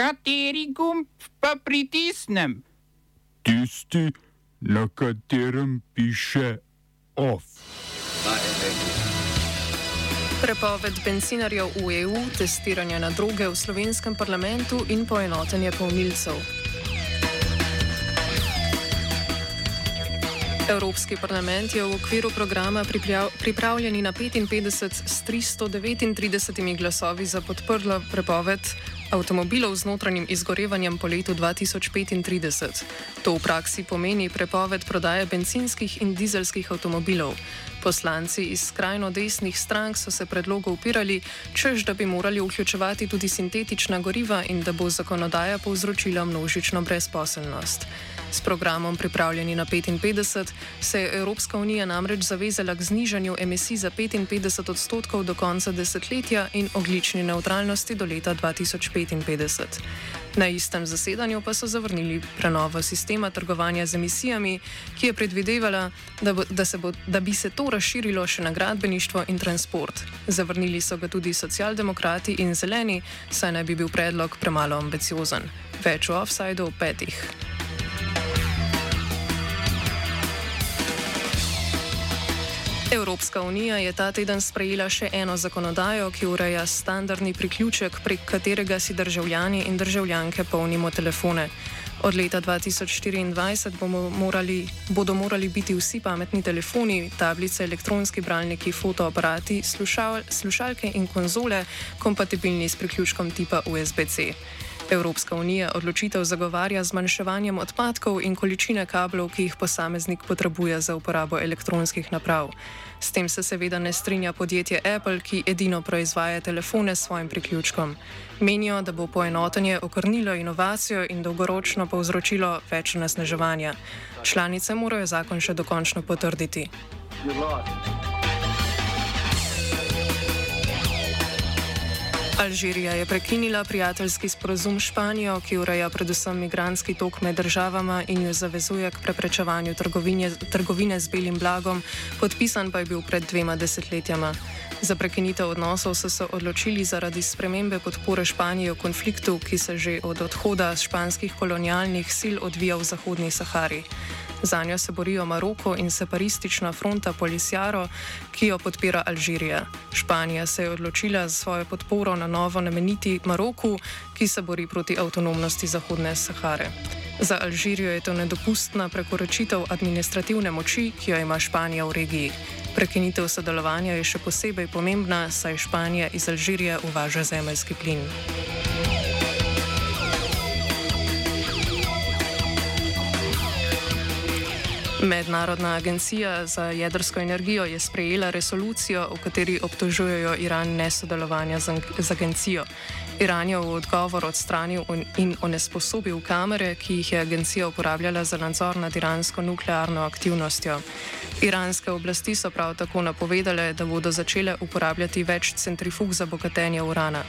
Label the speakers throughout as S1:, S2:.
S1: Kateri gumb pa pritisnem?
S2: Tisti, na katerem piše OF.
S3: Prepoved bencinarjev v EU, testiranje na droge v slovenskem parlamentu in poenotenje polnilcev. Evropski parlament je v okviru programa pripravljeni na 55 s 339 glasovi za podprlo prepoved avtomobilov z notranjim izgorevanjem po letu 2035. To v praksi pomeni prepoved prodaje benzinskih in dizelskih avtomobilov. Poslanci iz skrajno desnih strank so se predlogo upirali, čež da bi morali vključevati tudi sintetična goriva in da bo zakonodaja povzročila množično brezposelnost. S programom Pripravljeni na 55 se je Evropska unija namreč zavezala k znižanju emisij za 55 odstotkov do konca desetletja in oglični neutralnosti do leta 2055. Na istem zasedanju pa so zavrnili prenovo sistema trgovanja z emisijami, ki je predvidevala, da, bo, da, bo, da bi se to razširilo še na gradbeništvo in transport. Zavrnili so ga tudi socialdemokrati in zeleni, saj naj bi bil predlog premalo ambiciozen. Več o offsajdu v petih. Evropska unija je ta teden sprejela še eno zakonodajo, ki ureja standardni priključek, prek katerega si državljani in državljanke polnimo telefone. Od leta 2024 morali, bodo morali biti vsi pametni telefoni, tablice, elektronski bralniki, fotoaparati, slušal, slušalke in konzole kompatibilni s priključkom tipa USB-C. Evropska unija odločitev zagovarja zmanjševanjem odpadkov in količine kablov, ki jih posameznik potrebuje za uporabo elektronskih naprav. S tem se seveda ne strinja podjetje Apple, ki edino proizvaja telefone s svojim priključkom. Menijo, da bo poenotenje okrnilo inovacijo in dolgoročno povzročilo več nasneževanja. Članice morajo zakon še dokončno potrditi. You're lost. Alžirija je prekinila prijateljski sporozum s Španijo, ki ureja predvsem migranski tok med državama in jo zavezuje k preprečevanju trgovine, z belim blagom, podpisan pa je bil pred dvema desetletjama. Za prekinitev odnosov so se odločili zaradi spremembe podpore Španije v konfliktu, ki se že od odhoda španskih kolonialnih sil odvija v Zahodni Sahari. Za njo se borijo Maroko in separistična fronta Polisjaro, ki jo podpira Alžirija. Španija se je odločila svojo podporo na novo nameniti Maroku, ki se bori proti avtonomnosti Zahodne Sahare. Za Alžirijo je to nedopustna prekoračitev administrativne moči, ki jo ima Španija v regiji. Prekinitev sodelovanja je še posebej pomembna, saj Španija iz Alžirije uvaža zemljski plin. Mednarodna agencija za jedrsko energijo je sprejela resolucijo, v kateri obtožujejo Iran nesodelovanja z agencijo. Iran je v odgovor odstranil in onesposobil kamere, ki jih je agencija uporabljala za nadzor nad iransko nuklearno aktivnostjo. Iranske oblasti so prav tako napovedale, da bodo začele uporabljati več centrifug za bogatenje urana.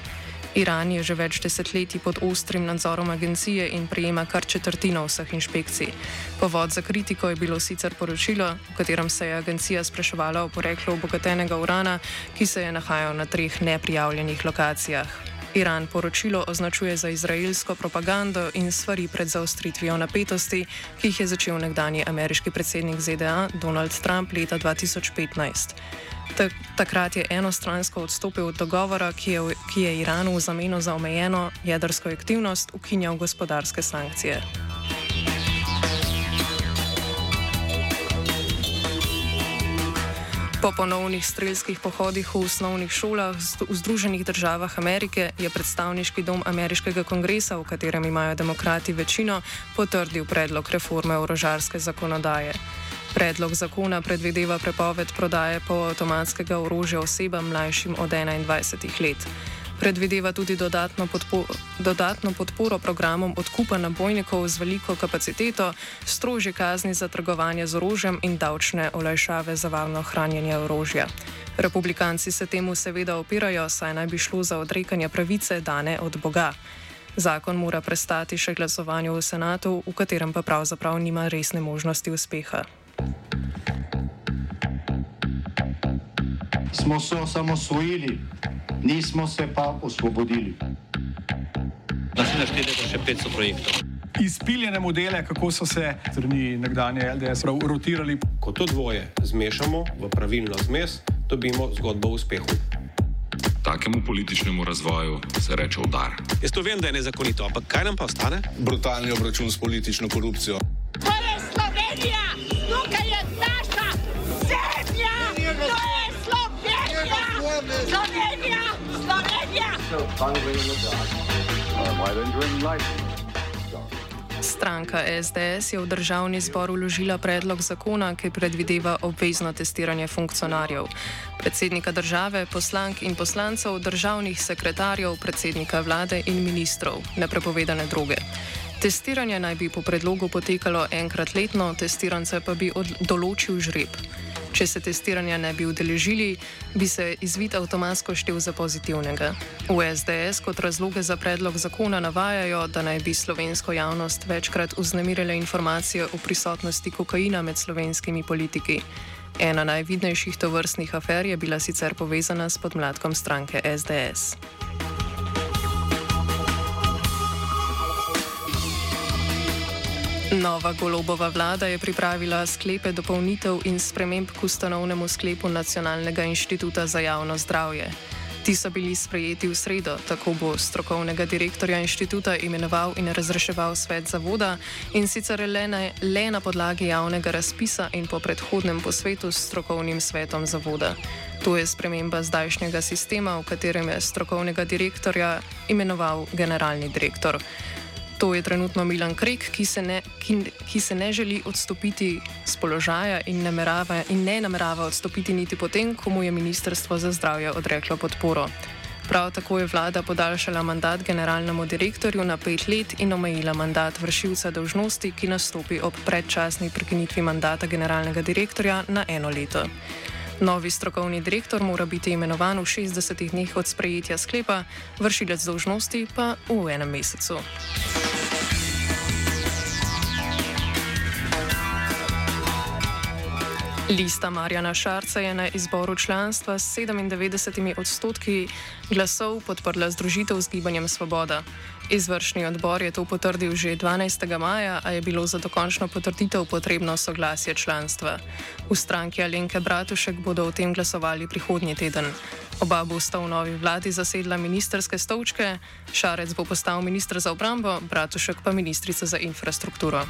S3: Iran je že več desetletij pod ostrim nadzorom agencije in prejema kar četrtino vseh inšpekcij. Povod za kritiko je bilo sicer poročilo, v katerem se je agencija spraševala o poreklu obogatenega urana, ki se je nahajal na treh neprijavljenih lokacijah. Iran poročilo označuje za izraelsko propagando in stvari pred zaostritvijo napetosti, ki jih je začel nekdani ameriški predsednik ZDA Donald Trump leta 2015. Takrat je enostransko odstopil od dogovora, ki je, ki je Iranu v zameno za omejeno jedrsko aktivnost ukinjal gospodarske sankcije. Po ponovnih strelskih pohodih v osnovnih šolah v Združenih državah Amerike je predstavniški dom ameriškega kongresa, v katerem imajo demokrati večino, potrdil predlog reforme orožarske zakonodaje. Predlog zakona predvideva prepoved prodaje polavtomatskega orožja osebam mlajšim od 21 let. Predvideva tudi dodatno, podpo dodatno podporo programom odkupa nabojnikov z veliko kapaciteto, strožje kazni za trgovanje z orožjem in davčne olajšave za varno hranjenje orožja. Republikanci se temu seveda opirajo, saj naj bi šlo za odrekanje pravice dane od Boga. Zakon mora prestati še glasovanju v senatu, v katerem pa pravzaprav nima resne možnosti uspeha.
S4: Smo se osamosvojili, nismo se pa osvobodili. naštete še 500 projektov.
S5: Izpiljene modele, kako so se strani nekdanje LDS rotirali.
S6: Ko to dvoje zmešamo v pravilno zmes, dobimo zgodbo o uspehu.
S7: Takemu političnemu razvoju se reče udar.
S6: Jaz to vem, da je nezakonito, ampak kaj nam pa ostane?
S8: Brutalni obračun s politično korupcijo.
S9: Slovenija, Slovenija.
S3: Stranka SDS je v državni zbor uložila predlog zakona, ki predvideva obvezno testiranje funkcionarjev, predsednika države, poslank in poslancev, državnih sekretarjev, predsednika vlade in ministrov, neprepovedane droge. Testiranje naj bi po predlogu potekalo enkrat letno, testirance pa bi določil žreb. Če se testiranja ne bi udeležili, bi se izvid avtomatsko štev za pozitivnega. V SDS kot razloge za predlog zakona navajajo, da naj bi slovensko javnost večkrat uznemirile informacije o prisotnosti kokaina med slovenskimi politiki. Ena najvidnejših tovrstnih afer je bila sicer povezana s podmladkom stranke SDS. Nova golobova vlada je pripravila sklepe dopolnitev in sprememb k ustanovnemu sklepu Nacionalnega inštituta za javno zdravje. Ti so bili sprejeti v sredo, tako bo strokovnega direktorja inštituta imenoval in razreševal svet zavoda in sicer le na, le na podlagi javnega razpisa in po predhodnem posvetu s strokovnim svetom zavoda. To je sprememba zdajšnjega sistema, v katerem je strokovnega direktorja imenoval generalni direktor. To je trenutno Milan Krek, ki se ne, ki, ki se ne želi odstopiti z položaja in, namerava, in ne namerava odstopiti niti potem, ko mu je Ministrstvo za zdravje odreklo podporo. Prav tako je vlada podaljšala mandat generalnemu direktorju na pet let in omejila mandat vršilca dožnosti, ki nastopi ob predčasni prekinitvi mandata generalnega direktorja na eno leto. Novi strokovni direktor mora biti imenovan v 60 dneh od sprejetja sklepa, vršilec dožnosti pa v enem mesecu. Lista Marjana Šarca je na izboru članstva s 97 odstotki glasov podprla združitev z Gibanjem Svoboda. Izvršni odbor je to potrdil že 12. maja, a je bilo za dokončno potrditev potrebno soglasje članstva. V stranki Alenke Bratušek bodo o tem glasovali prihodnji teden. Oba bosta v novi vladi zasedla ministerske stolčke, Šarec bo postal ministr za obrambo, Bratušek pa ministrica za infrastrukturo.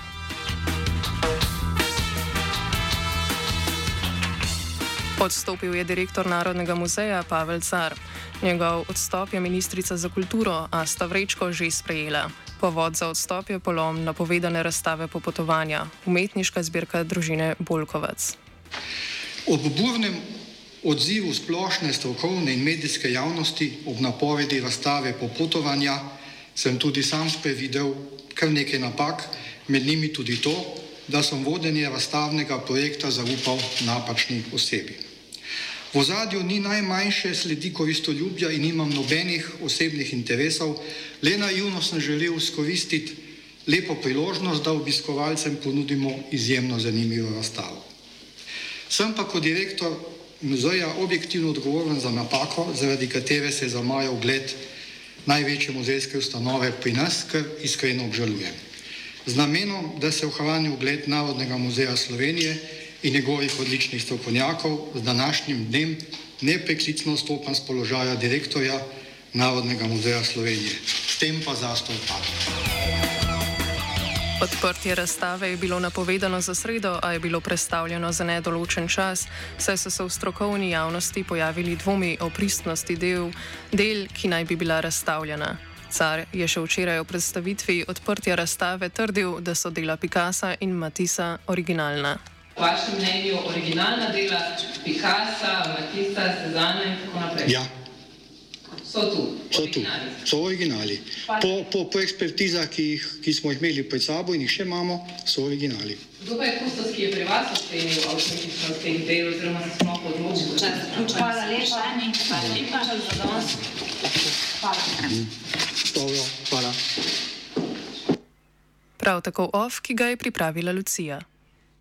S3: Odstopil je direktor Narodnega muzeja Pavel Car. Njegov odstop je ministrica za kulturo Asta Vrečko že sprejela. Povod za odstop je polom napovedane razstave popotovanja, umetniška zbirka družine Bolkovac.
S10: Ob burnem odzivu splošne strokovne in medijske javnosti ob napovedi razstave popotovanja sem tudi sam sprevidel kar nekaj napak, med njimi tudi to, da sem vodenje razstavnega projekta zaupal napačni osebi. V ozadju ni najmanjše sledi koristoljubja in nimam nobenih osebnih interesov, le naivno sem želel skoristiti lepo priložnost, da obiskovalcem ponudimo izjemno zanimivo razstavo. Sem pa kot direktor muzeja objektivno odgovoren za napako, zaradi katere se zamaja ugled največje muzejske ustanove pri nas, kar iskreno obžalujem. Z namenom, da se ohrani ugled Narodnega muzeja Slovenije, in njegovih odličnih strokovnjakov z današnjim dnem nepreklicno stopam z položaja direktorja Narodnega muzeja Slovenije. S tem pa zastoj padam.
S3: Odprtje razstave je bilo napovedano za sredo, a je bilo predstavljeno za nedoločen čas, saj so se v strokovni javnosti pojavili dvomi o pristnosti del, del ki naj bi bila razstavljena. Car je še včeraj v predstavitvi odprtja razstave trdil, da so dela Picasa in Matisa originalna
S11: vašem mnenju originalna dela Picasa, Matisa, Sezana in tako naprej?
S10: Ja.
S11: So tu.
S10: So tu. So originali. Po, po, po ekspertizah, ki, jih, ki smo jih imeli pred sabo in jih še imamo, so originali.
S11: Kdo pa je kustos, ki je pri vas ocenil avtentičnost teh del oziroma se smo podločili? Hvala lepa. Hvala lepa za danes. Hvala.
S10: Dobro, hvala.
S3: Prav tako OF, ki ga je pripravila Lucija.